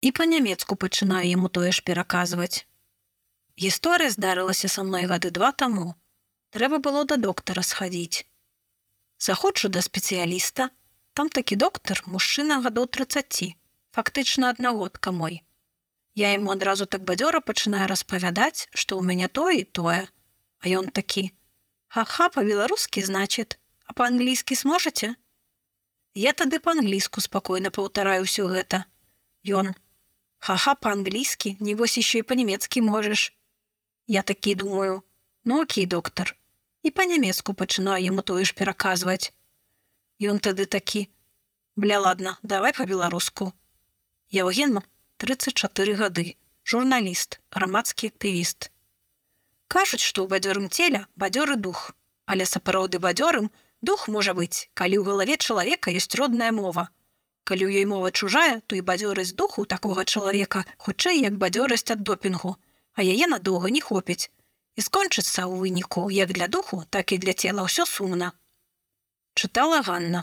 і па-нямецку пачынаю яму тое ж пераказваць. Гісторыя здарылася са мной гады два таму. Трэба было да доктара схадзіць. Заходжу да спецыяліста, там такі доктар, мужчына гадоў 30, фактычна аднагодка мой. Я яму адразу так бадзёра пачынаю распавядаць, што ў мяне тое і тое, А ён такі: Ха-ха па-беларускі значит, а па-англійскі сможаце? Я тады па-англійску спакойна паўтараю ўсё гэта. Ён: Ха-ха па-англійскі, небось еще і па-нямецкі можаш. Я такі думаю: Ну окей, доктор. І па-нямецку пачынаю яму тое ж пераказваць. Ён тады такі: Бля ладно, давай па-беларуску. Яўген 34 гады, журналіст, грамадскі актывіст. Кажуць, што ў бадзёрым целя бадзёры дух, але сапраўды бадзёрым дух можа быць, калі ў галаве чалавека ёсць родная мова. Калі ў ёй мова чужая, то і бадзёрасць духу такога чалавека хутчэй як бадзёрасць ад допінгу, а яе надоўга не хопіць. І скончыцца ў выніку як для духу, так і для цела ўсё сумна. Чытала Ганна.